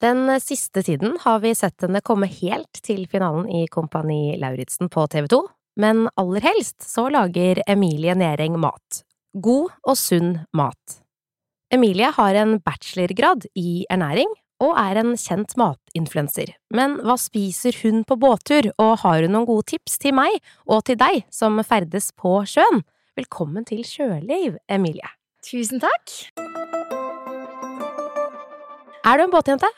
Den siste tiden har vi sett henne komme helt til finalen i Kompani Lauritzen på TV 2, men aller helst så lager Emilie Næring mat. God og sunn mat. Emilie har en bachelorgrad i ernæring og er en kjent matinfluenser. Men hva spiser hun på båttur, og har hun noen gode tips til meg og til deg som ferdes på sjøen? Velkommen til Sjøliv, Emilie. Tusen takk. Er du en båtjente?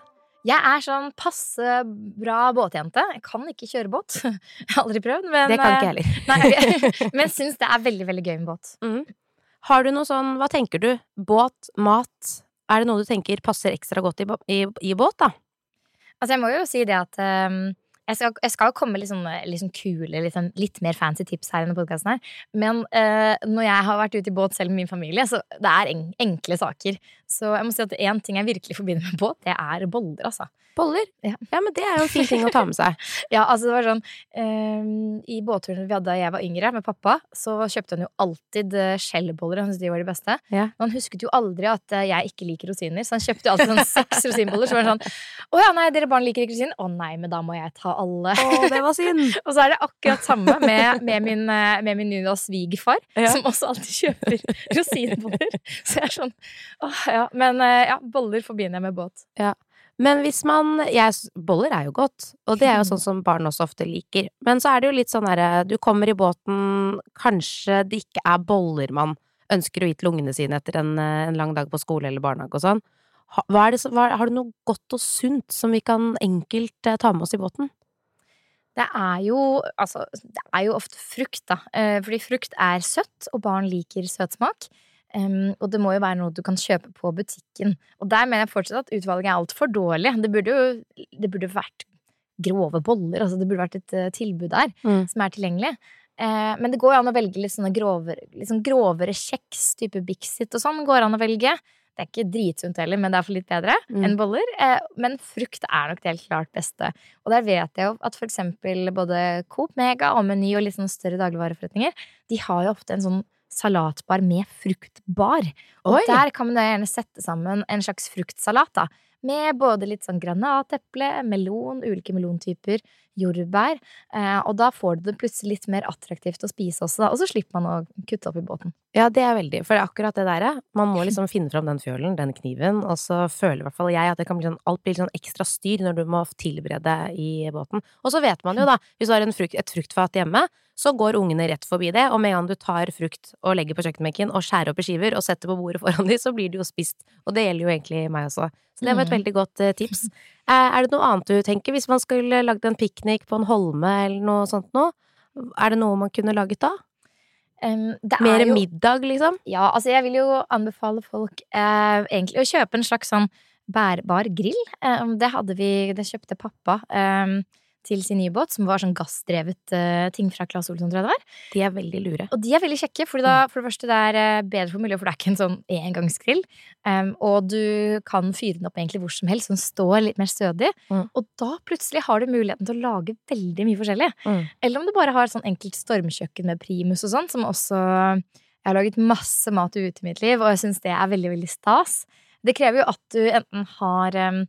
Jeg er sånn passe bra båtjente. Jeg kan ikke kjøre båt. Jeg har aldri prøvd, men Det kan ikke jeg heller. Nei. Men syns det er veldig, veldig gøy med båt. Mm. Har du noe sånn, hva tenker du? Båt, mat, er det noe du tenker passer ekstra godt i, i, i båt, da? Altså, jeg må jo si det at ehm, jeg, skal, jeg skal jo komme med litt sånn, litt sånn kule, litt, sånn, litt mer fancy tips her i denne podkasten her. Men eh, når jeg har vært ute i båt selv med min familie, så det er en, enkle saker. Så jeg må si at én ting jeg virkelig forbinder med båt, det er boller, altså. Boller? Ja. men det er jo en fin ting å ta med seg. Ja, altså det var sånn ehm, I båtturen vi hadde da jeg var yngre med pappa, så kjøpte han jo alltid uh, skjellboller. Han syntes de var de beste. Ja. Men han husket jo aldri at eh, jeg ikke liker rosiner, så han kjøpte jo alltid sånn seks rosinboller. Så var det sånn Å ja, nei, dere barn liker ikke rosiner? Å nei, men da må jeg ta alle. Å, det var synd! Og så er det akkurat samme med, med min, eh, med min nye svigerfar, Ja. som også alltid kjøper rosinboller. Så jeg er sånn åh, ja. Men eh, ja, boller forbinder jeg med båt. Ja. Men hvis man jeg, Boller er jo godt, og det er jo sånn som barn også ofte liker. Men så er det jo litt sånn herre Du kommer i båten, kanskje det ikke er boller man ønsker å gi til ungene sine etter en, eh, en lang dag på skole eller barnehage og sånn. Ha, det, hva, har du noe godt og sunt som vi kan enkelt eh, ta med oss i båten? Det er jo altså, det er jo ofte frukt, da. Eh, Fordi frukt er søtt, og barn liker søtsmak. Um, og det må jo være noe du kan kjøpe på butikken. Og der mener jeg fortsatt at utvalget er altfor dårlig. Det burde jo det burde vært grove boller. Altså det burde vært et uh, tilbud der Mm. som er tilgjengelig. Eh, men det går jo an å velge litt sånne grovere, sånn grovere kjeks, type Bixit og sånn, går an å velge. Det er ikke dritsunt heller, men det er for litt bedre Mm. enn boller. Eh, men frukt er nok det helt klart beste. Og der vet jeg jo at for eksempel både Coop Mega og Meny og litt sånn større dagligvareforretninger, de har jo ofte en sånn salatbar med fruktbar. Og Oi! der kan man da gjerne sette sammen en slags fruktsalat, da. Med både litt sånn granateple, melon, ulike melontyper, jordbær. Eh, og da får du det plutselig litt mer attraktivt å spise også. Og så slipper man å kutte opp i båten. Ja, det er veldig, for akkurat det der, man må liksom finne fram den fjølen, den kniven, og så føler i hvert fall jeg at det kan bli sånn, alt blir sånn ekstra styr når du må tilberede i båten. Og så vet man jo da, hvis du har en frukt, et fruktfat hjemme, så går ungene rett forbi det, og med en gang du tar frukt og legger på kjøkkenbenken og skjærer opp i skiver og setter på bordet foran dem, så blir det jo spist. Og det gjelder jo egentlig meg også. Så det var et Mm. veldig godt eh, tips. Eh, er det noe annet du tenker, hvis man skulle lagd en piknik på en holme eller noe sånt noe? Er det noe man kunne laget da? Um, det er Mer jo- middag, liksom? Ja, altså jeg vil jo anbefale folk eh, egentlig å kjøpe en slags sånn bærbar grill. Eh, det hadde vi, det kjøpte pappa eh, til sin nye båt, som var sånn gassdrevet uh, ting fra Claes Olsson, tror jeg det var. De er veldig lure. Og de er veldig kjekke, fordi da, for det første det er eh, bedre for miljøet, for det er ikke en sånn engangsgrill. Um, og du kan fyre den opp egentlig hvor som helst, så den står litt mer stødig. Mm. Og da plutselig har du muligheten til å lage veldig mye forskjellig. Mm. Eller om du bare har sånn enkelt stormkjøkken med primus og sånn, som også Jeg har laget masse mat ute i mitt liv, og jeg syns det er veldig, veldig stas. Det krever jo at du enten har em,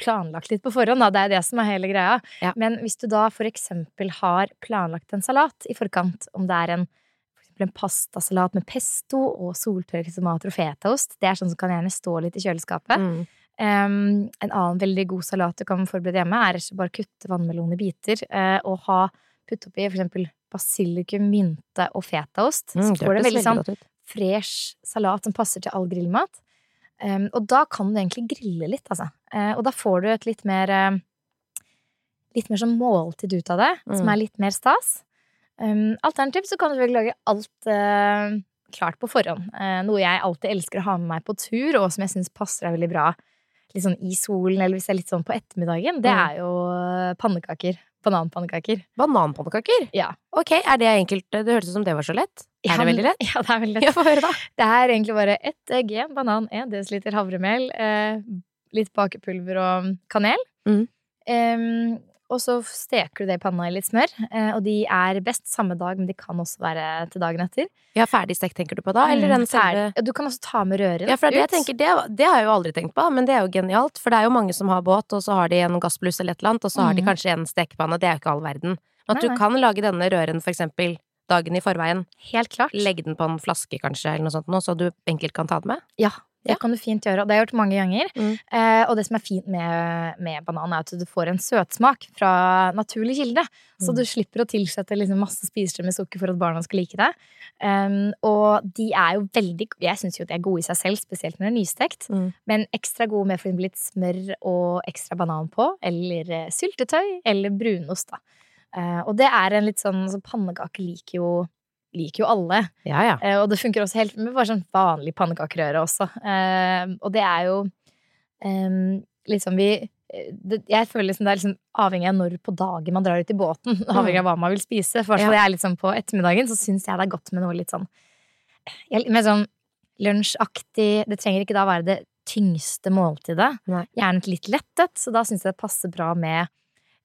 planlagt litt på forhånd, da. Det er det som er hele greia. Ja. Men hvis du da for eksempel har planlagt en salat i forkant, om det er en en pastasalat med pesto og soltørket tomater og fetaost, det er sånn som kan gjerne stå litt i kjøleskapet. Mm. Um, en annen veldig god salat du kan forberede hjemme, er ikke bare kutte vannmelon i biter uh, og ha putte oppi eksempel basilikum, mynte og fetaost. Mm, så får du en veldig sånn fresh salat som passer til all grillmat. Um, og da kan du egentlig grille litt, altså. Eh, og da får du et litt mer eh, Litt mer sånn måltid ut av det, som Mm. er litt mer stas. Um, alternativt så kan du vel lage alt eh, klart på forhånd. Noe jeg alltid elsker å ha med meg på tur, og som jeg syns passer deg veldig bra litt sånn i solen, eller hvis det er litt sånn på ettermiddagen. Det Mm. er jo pannekaker. Bananpannekaker. Bananpannekaker? Ja. Ok, er det enkelt? Det hørtes ut som det var så lett. Ja, Er det veldig lett? Ja, det er veldig lett. Ja, få høre, da. Det er egentlig bare ett egg, en banan, en desiliter havremel, eh, litt bakepulver og kanel. Mm. Em, og så steker du det i panna i litt smør. Eh, og de er best samme dag, men de kan også være til dagen etter. Ja, ferdigstekt tenker du på da, eller den Mm, selve Du kan også ta med røren Ja, for det, jeg tenker, det, det har jeg jo aldri tenkt på, men det er jo genialt. For det er jo mange som har båt, og så har de en gassbluss eller et eller annet, og så har de Mhm. kanskje en stekepanne. Det er jo ikke all verden. Men at Nei, du nei. kan lage denne røren for eksempel dagen i forveien, Helt klart. Legg den på en flaske kanskje, eller noe sånt nå, så du enkelt kan ta det med. Ja, det Ja. kan du fint gjøre. Og det har jeg gjort mange ganger. Mm. Eh, og det som er fint med, med banan, er at du får en søtsmak fra naturlig kilde. Så Mm. du slipper å tilsette liksom masse spisere med sukker for at barna skal like det. Um, og de er jo veldig Jeg syns jo de er gode i seg selv, spesielt når de er nystekt. Mm. Men ekstra gode med for eksempel litt smør og ekstra banan på, eller eh, syltetøy, eller brunost, da. Uh, og det er en litt sånn altså, Pannekaker liker jo, liker jo alle. Ja, ja. Eh, og det funker også helt med bare sånn vanlig pannekakerøre også. Eh, og det er jo liksom vi eh, det, Jeg føler liksom det er liksom avhengig av når på dagen man drar ut i båten. Avhengig av hva man vil spise. For fall jeg sånn på ettermiddagen, så syns jeg det er godt med noe litt sånn Med sånn lunsjaktig Det trenger ikke da være det tyngste måltidet. Nei. Gjerne litt lettet, så da syns jeg det passer bra med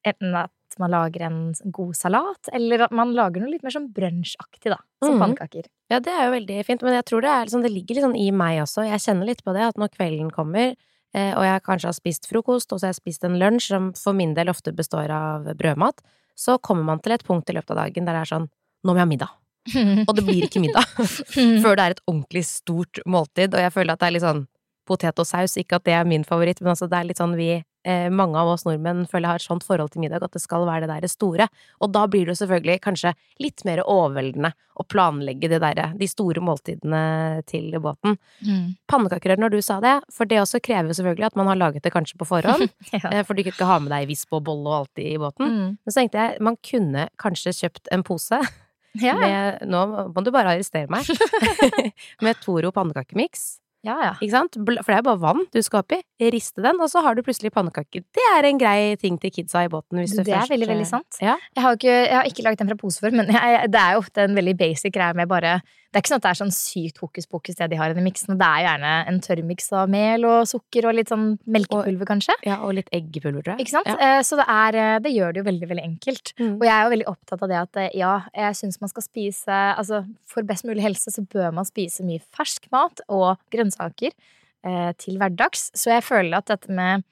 enten at man lager en god salat, eller at man lager noe litt mer sånn brunsjaktig, da. Som mm. pannekaker. Ja, det er jo veldig fint, men jeg tror det, liksom, det ligger litt sånn i meg også. Jeg kjenner litt på det, at når kvelden kommer, eh, og jeg kanskje har spist frokost, og så har jeg spist en lunsj som for min del ofte består av brødmat, så kommer man til et punkt i løpet av dagen der det er sånn nå må jeg ha middag. Og det blir ikke middag før det er et ordentlig stort måltid, og jeg føler at det er litt sånn potet og saus, ikke at det er min favoritt, men altså det er litt sånn vi, eh, mange av oss nordmenn føler jeg har et sånt forhold til middag, at det skal være det der store. Og da blir det selvfølgelig kanskje litt mer overveldende å planlegge det der, de store måltidene til båten. Mm. Pannekaker når du sa det, for det også krever jo selvfølgelig at man har laget det kanskje på forhånd, ja. eh, for du kan ikke ha med deg visp og bolle og alt i båten. Mm. Men så tenkte jeg, man kunne kanskje kjøpt en pose Ja, ja. med, nå må du bare arrestere meg, med Toro pannekakemiks. Ja, ja. Ikke sant? For det er bare vann du skal oppi. Riste den, og så har du plutselig pannekaker. Det er en grei ting til kidsa i båten. Hvis du Det er først, veldig, veldig eh, sant. Ja. Jeg har, ikke, jeg har ikke laget den fra pose før, men jeg, det er jo ofte en veldig basic greie med bare Det er ikke sånn at det er sånn sykt hokus pokus det de har i den miksen. Det er gjerne en tørrmiks av mel og sukker og litt sånn melkepulver, kanskje. ja, og litt eggepulver, tror jeg. Ikke sant? Ja. Eh, Så det, er, eh, det gjør det jo veldig, veldig enkelt. Mm. Og jeg er jo veldig opptatt av det at eh, ja, jeg syns man skal spise Altså for best mulig helse så bør man spise mye fersk mat og grønnsaker eh, til hverdags. Så jeg føler at dette med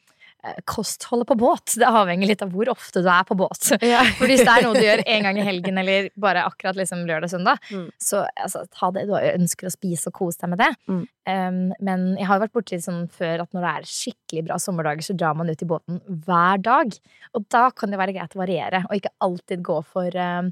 kostholdet på båt, det avhenger litt av hvor ofte du er på båt. Ja. For hvis det er noe du gjør en gang i helgen eller bare akkurat liksom lørdag-søndag, Mm. så altså, ta det du ønsker å spise og kose deg med det. Mm. Um, men jeg har jo vært borti sånn før at når det er skikkelig bra sommerdager, så drar man ut i båten hver dag. Og da kan det være greit å variere, og ikke alltid gå for um,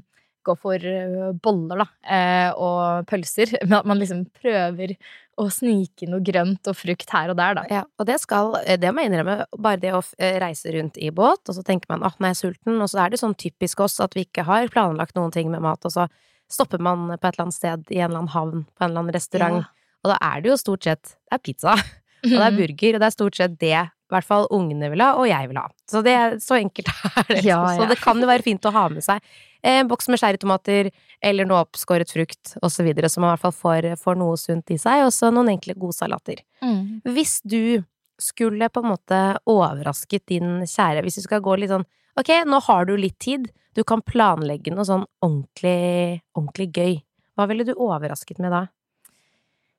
Gå for uh, boller, da, eh, og pølser. Men at man liksom prøver å snike noe grønt og frukt her og der, da. Ja, og det skal, eh, det må jeg innrømme, bare det å eh, reise rundt i båt, og så tenker man at man er jeg sulten, og så er det sånn typisk oss at vi ikke har planlagt noen ting med mat, og så stopper man på et eller annet sted i en eller annen havn, på en eller annen restaurant, og da er det jo stort sett, det er pizza, og det er burger, og det er stort sett det, i hvert fall ungene vil ha, og jeg vil ha. Så det, er- så enkelt er det. Ja, Så det kan jo være fint å ha med seg en boks med cherrytomater, eller noe oppskåret frukt, og så man i hvert fall får, får noe sunt i seg, og så noen enkle godsalater. Mm. Hvis du skulle på en måte overrasket din kjære, hvis du skal gå litt sånn Ok, nå har du litt tid, du kan planlegge noe sånn ordentlig, ordentlig gøy. Hva ville du overrasket med da?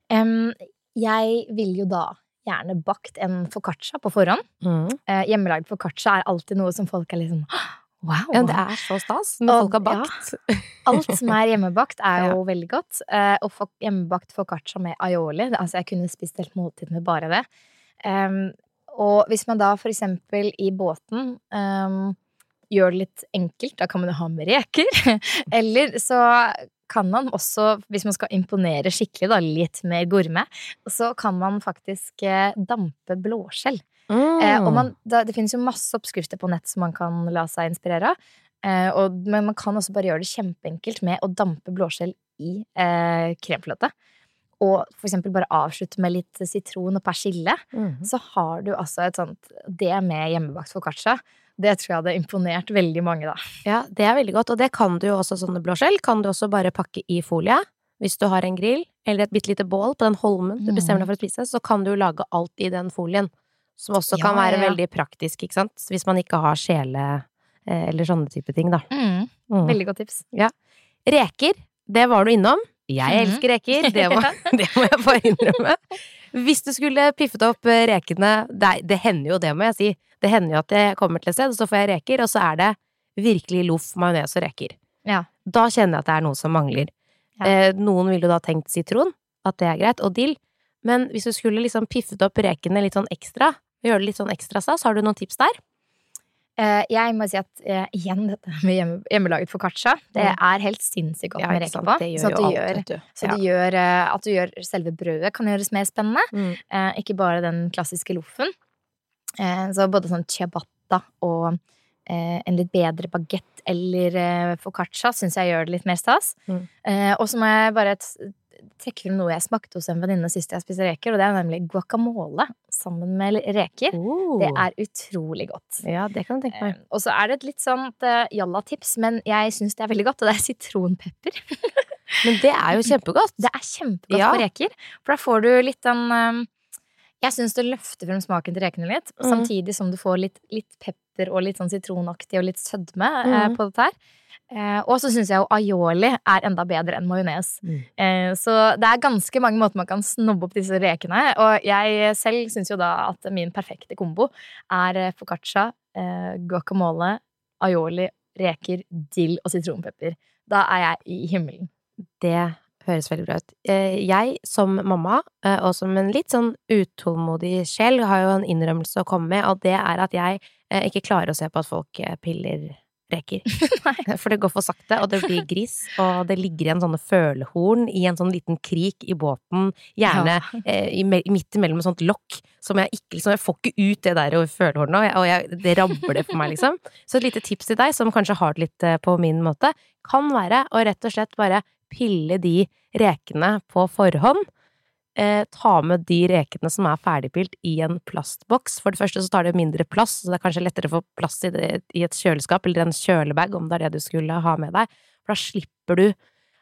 Um, jeg vil jo da gjerne bakt en foccaccia på forhånd. Mm. Uh, hjemmelagd foccaccia er alltid noe som folk er litt sånn Wow! Ja, det er så stas når Og- folk har bakt. Alt som er hjemmebakt, er Ja. jo veldig godt. Eh, og for, hjemmebakt foccaccia med aioli. Altså, jeg kunne spist helt måltid med bare det. Um, og hvis man da for eksempel i båten um, gjør det litt enkelt, da kan man jo ha med reker. Eller så kan man også, hvis man skal imponere skikkelig, da, litt mer gourmet, så kan man faktisk eh, dampe blåskjell. Mm. Eh, og man, da, det finnes jo masse oppskrifter på nett som man kan la seg inspirere av. Eh, og, men man kan også bare gjøre det kjempeenkelt med å dampe blåskjell i eh, kremfløte. Og for eksempel bare avslutte med litt sitron og persille. Mm. Så har du altså et sånt Det med hjemmebakt foccaccia. Det tror jeg hadde imponert veldig mange, da. Ja, det er veldig godt, og det kan du jo også, sånne blåskjell, kan du også bare pakke i folie. Hvis du har en grill, eller et bitte lite bål på den holmen du bestemmer deg for å spise, så kan du jo lage alt i den folien. Som også kan Ja, være ja. veldig praktisk, ikke sant. Hvis man ikke har kjele, eh, eller sånne type ting, da. Mm, Mm. veldig godt tips. Reker, det var du innom. Jeg Mhm. elsker reker, det må, det må jeg bare innrømme. Hvis du skulle piffet opp eh, rekene det, det hender jo det, må jeg si. Det hender jo at jeg kommer til et sted, og så får jeg reker, og så er det virkelig loff, majones og reker. Ja. Da kjenner jeg at det er noe som mangler. Ja. Eh, noen ville jo da tenkt sitron, at det er greit, og dill. Men hvis du skulle liksom piffet opp rekene litt sånn ekstra, gjøre det litt sånn ekstra stas, har du noen tips der? Eh, jeg må si at eh, igjen, dette med hjemme, hjemmelaget foccaccia, det Mm. er helt sinnssykt godt Ja, med reker på. Så at du gjør, alt, så Ja. du gjør at du gjør selve brødet kan gjøres mer spennende. Mm. Eh, ikke bare den klassiske loffen. Eh, så både sånn ciabatta og eh, en litt bedre bagett eller eh, foccaccia syns jeg gjør det litt mer stas. Mm. Og så må jeg bare trekke frem noe jeg smakte hos en venninne sist jeg spiste reker, og det er nemlig guacamole sammen med reker. Oh. Det er utrolig godt. Ja, det kan du tenke meg. Eh, og så er det et litt sånt uh, jalla-tips, men jeg syns det er veldig godt, og det er sitronpepper. Men det er jo kjempegodt. Det er kjempegodt Ja. på reker, for da får du litt den eh, Jeg syns det løfter frem smaken til rekene litt, Mm. samtidig som du får litt, litt pepper og litt sånn sitronaktig og litt sødme eh, Mm. på dette her. Eh, og så syns jeg jo aioli er enda bedre enn majones. Mm. Eh, så det er ganske mange måter man kan snobbe opp disse rekene. Og jeg selv syns jo da at min perfekte kombo er eh, foccaccia, eh, guacamole, aioli, reker, dill og sitronpepper. Da er jeg i himmelen. Det høres veldig bra ut. Eh, Jeg som mamma, eh, og som en litt sånn utålmodig sjel, har jo en innrømmelse å komme med, og det er at jeg ikke klarer å se på at folk piller reker. For det går for sakte, og det blir gris, og det ligger igjen sånne følehorn i en sånn liten krik i båten, gjerne eh, i, midt imellom et sånt lokk, som jeg ikke liksom, Jeg får ikke ut det der over følehornet, og, jeg, og jeg, det rabler for meg, liksom. Så et lite tips til deg, som kanskje har det litt eh, på min måte, kan være å rett og slett bare pille de rekene på forhånd. Eh, ta med de rekene som er ferdigpilt i en plastboks. For det første så tar det mindre plass, så det er kanskje lettere å få plass i, det, i et kjøleskap eller en kjølebag, om det er det du skulle ha med deg. For da slipper du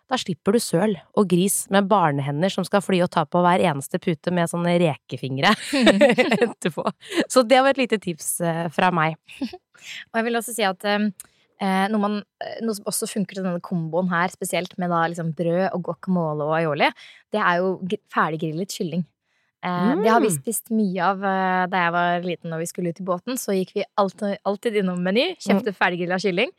da slipper du søl og gris med barnehender som skal fly og ta på hver eneste pute med sånne rekefingre etterpå. Så det var et lite tips eh, fra meg. Og jeg vil også si at eh, noe, man, eh, noe som også funker til denne komboen her, spesielt med da liksom brød og guacamole og aioli, det er jo ferdiggrillet kylling. Eh, Det har vi Mm. spist mye av eh, da jeg var liten og vi skulle ut i båten. Så gikk vi alltid, alltid innom Meny, kjøpte ferdiggrilla kylling.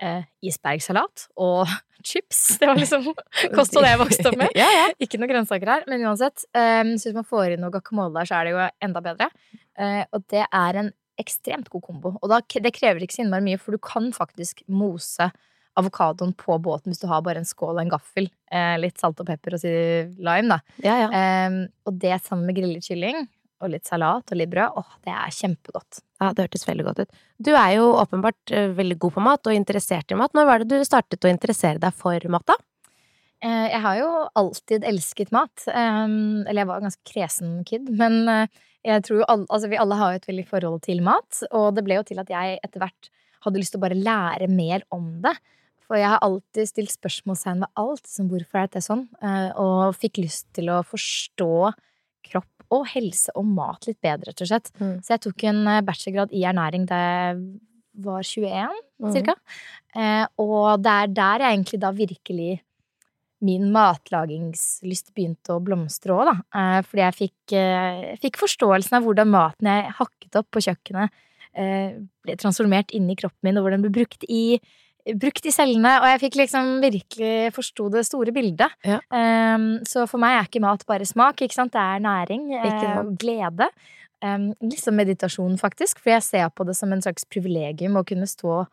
Eh, isbergsalat og chips. Det var liksom kostholdet jeg vokste opp med. ja, ja. Ikke noen grønnsaker her, men uansett. Eh, så hvis man får inn noe guacamole der, så er det jo enda bedre. Eh, og det er en ekstremt god kombo. Og da, det krever ikke så innmari mye, for du kan faktisk mose avokadoen på båten hvis du har bare en skål og en gaffel. Eh, litt salt og pepper og si lime, da. ja, ja. Eh, og det sammen med grillet kylling og litt salat og litt brød, åh, det er kjempegodt. Ja, det hørtes veldig godt ut. Du er jo åpenbart eh, veldig god på mat og interessert i mat. Når var det du startet å interessere deg for mat, da? Eh, Jeg har jo alltid elsket mat. Um, Eller jeg var en ganske kresen kid, men eh, jeg tror jo alle, altså vi alle har jo et veldig forhold til mat. Og det ble jo til at jeg etter hvert hadde lyst til å bare lære mer om det. For jeg har alltid stilt spørsmålstegn ved alt. Som hvorfor er dette sånn? Eh, Og fikk lyst til å forstå kropp og helse og mat litt bedre, rett og slett. Mm. Så jeg tok en eh, bachelorgrad i ernæring da jeg var 21, Mm. cirka. Mm. og det er der jeg egentlig da virkelig min matlagingslyst begynte å blomstre òg, da. Eh, fordi jeg fikk, eh, fikk forståelsen av hvordan maten jeg hakket opp på kjøkkenet, eh, ble transformert inn i kroppen min, og hvordan den ble brukt i Brukt i cellene, og jeg fikk liksom virkelig forsto det store bildet. Ja. Um, så for meg er ikke mat bare smak, ikke sant. Det er næring, og eh, glede. Um, litt som meditasjon, faktisk, for jeg ser på det som en slags privilegium å kunne stå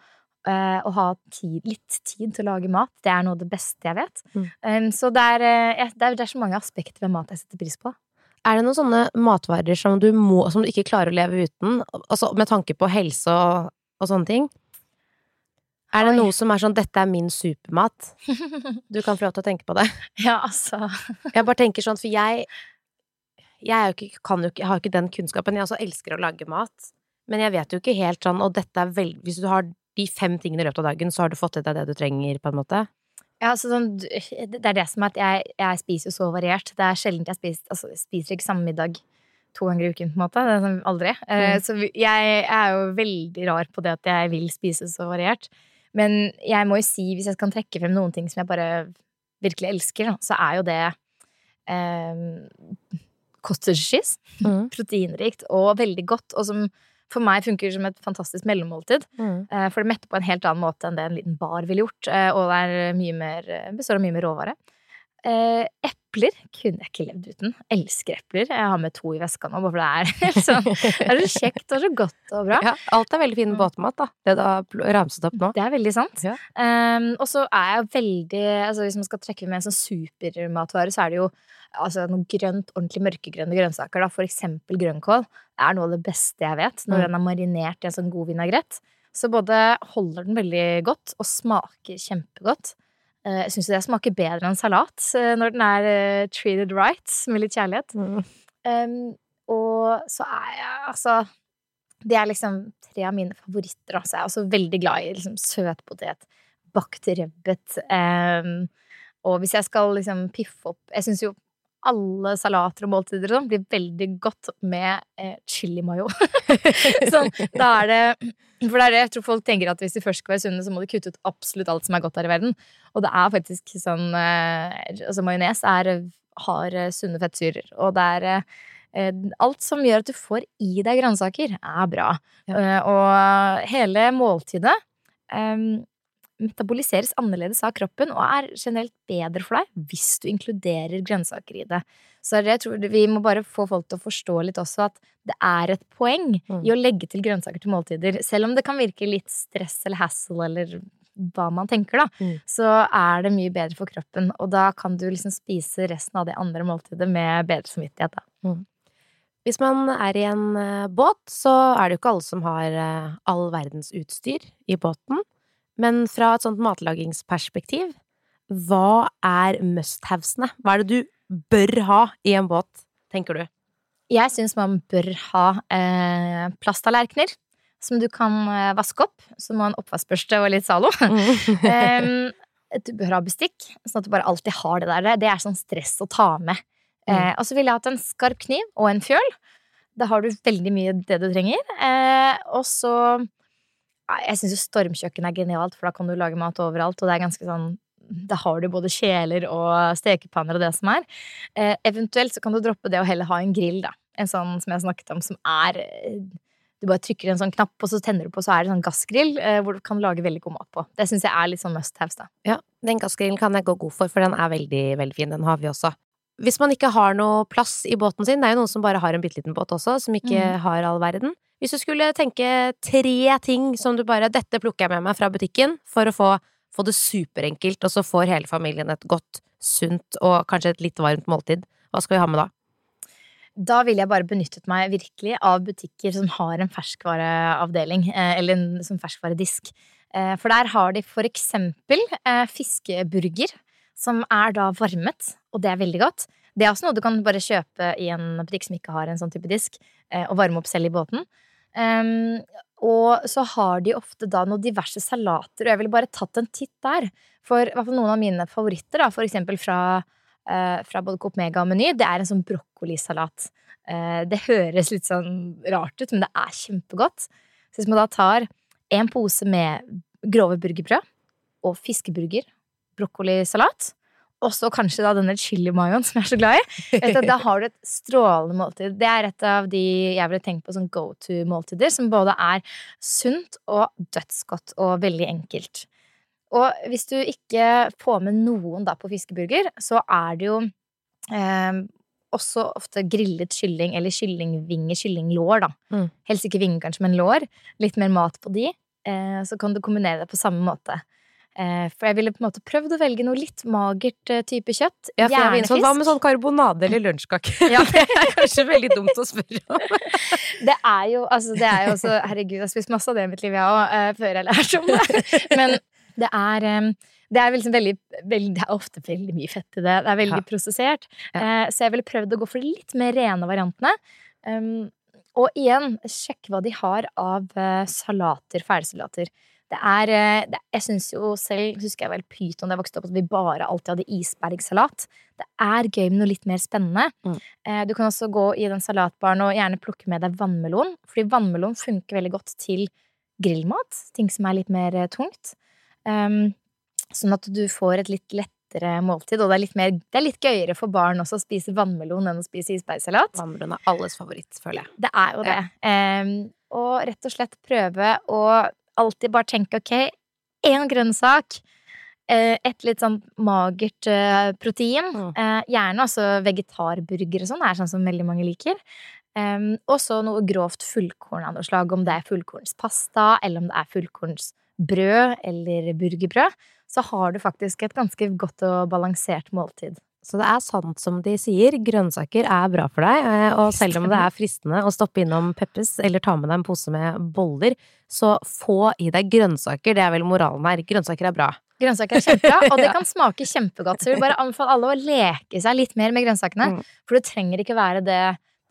og ha tid, litt tid til å lage mat. Det er noe av det beste jeg vet. Mm. Så det er, eh, det, er, det er så mange aspekter ved mat jeg setter pris på. Er det noen sånne matvarer som du, må, som du ikke klarer å leve uten, altså med tanke på helse og, og sånne ting? Er det noe som er sånn 'dette er min supermat'? Du kan få lov til å tenke på det. ja, altså. Jeg bare tenker sånn, for jeg Jeg ikke, kan jo ikke, jeg har jo ikke den kunnskapen. Jeg også elsker å lage mat. Men jeg vet jo ikke helt sånn, og dette er vel Hvis du har de fem tingene i løpet av dagen, så har du fått i deg det du trenger, på en måte. Ja, altså sånn, det er det som er at jeg, jeg spiser så variert. Det er sjelden jeg spiser, altså, jeg spiser ikke samme middag to ganger i uken, på en måte. Det er sånn aldri. Eh, Mm. Så jeg er jo veldig rar på det at jeg vil spise så variert. Men jeg må jo si, hvis jeg kan trekke frem noen ting som jeg bare virkelig elsker, så er jo det eh, cottage cheese. Mm. Proteinrikt og veldig godt, og som for meg funker som et fantastisk mellommåltid. Mm. Eh, For det metter på en helt annen måte enn det en liten bar ville gjort. eh, Og det er mye mer, består av mye mer råvare. Eh, epler kunne jeg ikke levd uten. Elsker epler. Jeg har med to i veska nå, bare for det er sånn Det er så kjekt og så godt og bra. Ja, alt er veldig fin Mm. båtmat, da. Det du har ramset opp nå. Det er veldig sant. Ja. Um, og så er jeg veldig altså Hvis man skal trekke med en sånn supermatvare, så er det jo altså, noe grønt, ordentlig mørkegrønne grønnsaker. Da. For eksempel grønnkål. Det er noe av det beste jeg vet, når Mm. den er marinert i en sånn god vinagrett. Så både holder den veldig godt, og smaker kjempegodt. Eh, Jeg syns det smaker bedre enn salat eh, når den er eh, treated right, med litt kjærlighet. Mm. Um, og så er jeg altså Det er liksom tre av mine favoritter. Altså. Jeg er også veldig glad i liksom, søtpotet, bakt rødbet. Um, og hvis jeg skal liksom piffe opp Jeg syns jo alle salater og måltider og sånn blir veldig godt med eh, chili mayo. sånn, da er det For det er det jeg tror folk tenker at hvis de først skal være sunne, så må de kutte ut absolutt alt som er godt her i verden. Og det er faktisk sånn eh, Altså majones er, har eh, sunne fettsyrer, og det er eh, Alt som gjør at du får i deg grønnsaker, er bra. Ja. Eh, og hele måltidet eh, metaboliseres annerledes av kroppen og er generelt bedre for deg hvis du inkluderer grønnsaker i det. Så jeg tror vi må bare få folk til å forstå litt også at det er et poeng Mm. i å legge til grønnsaker til måltider. Selv om det kan virke litt stress eller hassle eller hva man tenker, da, Mm. så er det mye bedre for kroppen. Og da kan du liksom spise resten av det andre måltidet med bedre samvittighet, da. Hvis man er i en eh, båt, så er det jo ikke alle som har eh, all verdens utstyr i båten. Men fra et sånt matlagingsperspektiv, hva er must-havesene? Hva er det du bør ha i en båt, tenker du? Jeg syns man bør ha eh, plasttallerkener som du kan eh, vaske opp. Som en oppvaskbørste og litt Zalo. um, du bør ha bestikk, sånn at du bare alltid har det der. Det er sånn stress å ta med. Eh, og så ville jeg hatt en skarp kniv og en fjøl. Da har du veldig mye det du trenger. Eh, og så Jeg syns jo stormkjøkken er genialt, for da kan du lage mat overalt. Og det er ganske sånn Da har du både kjeler og stekepanner og det som er. Eh, eventuelt så kan du droppe det og heller ha en grill, da. En sånn som jeg snakket om, som er eh, Du bare trykker en sånn knapp, og så tenner du på, så er det sånn gassgrill eh, hvor du kan lage veldig god mat på. Det syns jeg er litt sånn must haves, da. Ja, den gassgrillen kan jeg gå god for, for den er veldig, veldig fin. Den har vi også. Hvis man ikke har noe plass i båten sin, det er jo noen som bare har en bitte liten båt også, som ikke Mm. har all verden. Hvis du skulle tenke tre ting som du bare Dette plukker jeg med meg fra butikken for å få, få det superenkelt, og så får hele familien et godt, sunt og kanskje et litt varmt måltid. Hva skal vi ha med da? Da ville jeg bare benyttet meg virkelig av butikker som har en ferskvareavdeling, eh, eller en som ferskvaredisk. Eh, For der har de for eksempel eh, fiskeburger, som er da varmet, og det er veldig godt. Det er også noe du kan bare kjøpe i en butikk som ikke har en sånn type disk, og varme opp selv i båten. Um, og så har de ofte da noen diverse salater, og jeg ville bare tatt en titt der. For hvert fall noen av mine favoritter, da, for eksempel fra, uh, fra både Coop Mega og Meny, det er en sånn brokkolisalat. Uh, det høres litt sånn rart ut, men det er kjempegodt. Så hvis man da tar en pose med grove burgerbrød og fiskeburger, brokkolisalat, og så kanskje da denne chili mayoen som jeg er så glad i, vet du, da har du et strålende måltid. Det er et av de jeg ville tenkt på som go to-måltider, som både er sunt og dødsgodt og veldig enkelt. Og hvis du ikke får med noen da på fiskeburger, så er det jo eh, også ofte grillet kylling eller kyllingvinger, kyllinglår, da. Mm. Helst ikke vinger, kanskje, men lår. Litt mer mat på de. Eh, så kan du kombinere det på samme måte. Eh, for jeg ville på en måte prøvd å velge noe litt magert eh, type kjøtt. Ja, var inne sånn, Hva med sånn karbonade eller lunsjkake? Ja. det er kanskje veldig dumt å spørre om. Det er jo altså, det er jo også Herregud, jeg har spist masse av det i mitt liv, jeg òg, før jeg lærte om det. Men det er eh, det er, liksom veldig, veldig, det er ofte veldig mye fett i det. Det er veldig Ja. prosessert. Ja. Eh, så jeg ville prøvd å gå for de litt mer rene variantene. Um, og igjen, sjekk hva de har av eh, salater, ferdigsalater. Det er eh, det, Jeg syns jo selv, husker jeg vel pyton da jeg vokste opp, at vi bare alltid hadde isbergsalat. Det er gøy med noe litt mer spennende. Mm. Eh, Du kan også gå i den salatbaren og gjerne plukke med deg vannmelon. Fordi vannmelon funker veldig godt til grillmat. Ting som er litt mer eh, tungt. Um, sånn at du får et litt lettere måltid. Og det er litt, mer, det er litt gøyere for barn også å spise vannmelon enn å spise isbergsalat. Vannmelon er alles favoritt, føler jeg. Det er jo det. Em, og rett og slett prøve å alltid bare tenke ok, én grønnsak, eh, et litt sånn magert eh, protein. Eh, Gjerne også vegetarburger og sånn, er sånn som veldig mange liker. Og så noe grovt fullkorn av noe slag, om det er fullkornspasta, eller om det er fullkornsbrød eller burgerbrød. Så har du faktisk et ganske godt og balansert måltid. Så det er sant som de sier, grønnsaker er bra for deg, eh, og selv om det er fristende å stoppe innom Peppes eller ta med deg en pose med boller, så få i deg grønnsaker, det er vel moralen her. Grønnsaker er bra. Grønnsaker er kjempebra, og det kan smake kjempegodt. Så jeg vil bare anbefale alle å leke seg litt mer med grønnsakene. Mm. For det trenger ikke være det,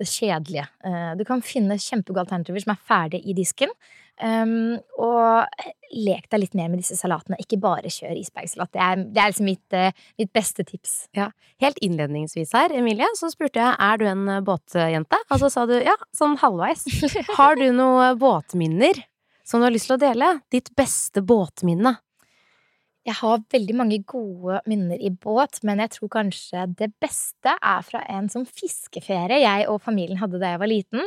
det kjedelige. Eh, Du kan finne kjempegode alternativer som er ferdige i disken. Um, og lek deg litt mer med disse salatene. Ikke bare kjør isbergsalat. Det er, det er liksom mitt, eh, mitt beste tips. Ja. Helt innledningsvis her, Emilie, så spurte jeg er du en eh, båtjente, og så sa du ja, sånn halvveis. Har du noen båtminner som du har lyst til å dele? Ditt beste båtminne? Jeg har veldig mange gode minner i båt, men jeg tror kanskje det beste er fra en sånn fiskeferie jeg og familien hadde da jeg var liten.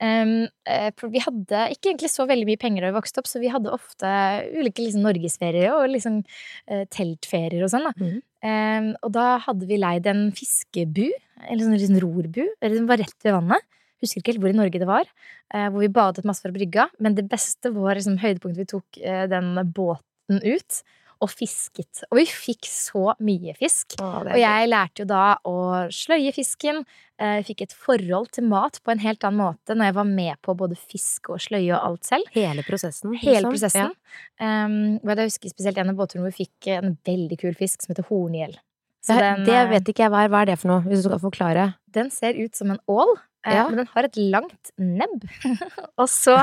Um, eh, for vi hadde ikke egentlig så veldig mye penger da vi vokste opp, så vi hadde ofte ulike liksom, norgesferier og liksom uh, teltferier og sånn. da. Mm. Um, og da hadde vi leid en fiskebu, eller sånn liksom rorbu, eller den var rett ved vannet. Husker ikke helt hvor i Norge det var, uh, hvor vi badet masse fra brygga. Men det beste var liksom høydepunktet vi tok uh, den båten ut og fisket. Og vi fikk så mye fisk. Å, Og jeg lærte jo da å sløye fisken. Jeg Fikk et forhold til mat på en helt annen måte når jeg var med på både fiske og sløye og alt selv. Hele prosessen. Hele liksom. prosessen. Um, jeg husker spesielt en av båtturene hvor vi fikk en veldig kul fisk som heter horngjell. Den, det eh, vet ikke jeg hva er. Hva er det for noe, hvis du skal forklare? den ser ut som en ål, eh, Ja. men den har et langt nebb. og, så,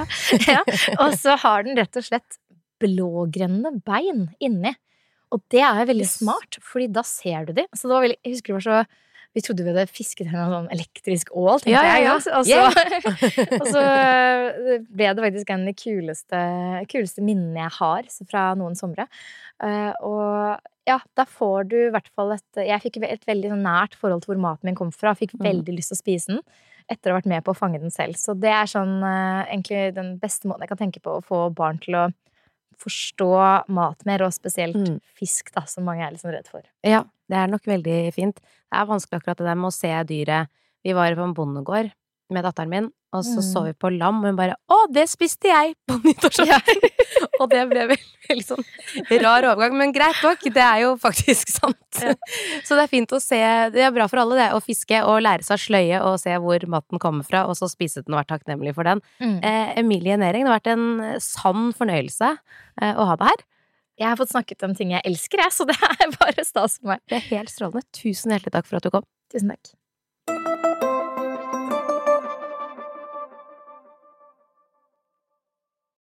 ja, og så har den rett og slett blågrønne bein inni. Og det er veldig Yes. smart, fordi da ser du de. Så det var veldig, jeg husker det var så Vi trodde vi hadde fisket en sånn elektrisk ål, tenkte Ja, ja, jeg. ja. Og så, yeah. og så eh, ble det faktisk en av de kuleste, kuleste minnene jeg har fra noen somre. Eh, og ja, da får du i hvert fall et Jeg fikk et veldig sånn nært forhold til hvor maten min kom fra. Fikk Mm. veldig lyst til å spise den etter å ha vært med på å fange den selv. Så det er sånn eh, egentlig den beste måten jeg kan tenke på å få barn til å forstå mat mer, og spesielt Mm. fisk, da, som mange er liksom redd for. Ja, det er nok veldig fint. Det er vanskelig akkurat det der med å se dyret. Vi var på en bondegård med datteren min, og så Mm. så vi på lam, og hun bare 'Å, det spiste jeg på nyttårsaften!' og det ble vel veldig sånn rar overgang, men greit nok, det er jo faktisk sant. Ja. Så det er fint å se Det er bra for alle, det, å fiske og lære seg sløye og se hvor maten kommer fra, og så spise den og være takknemlig for den. Mm. Eh, Emilie Nering, det har vært en sann fornøyelse eh, å ha deg her. Jeg har fått snakket om ting jeg elsker, jeg, så det er bare stas for meg. Det er helt strålende. Tusen hjertelig takk for at du kom. Tusen takk.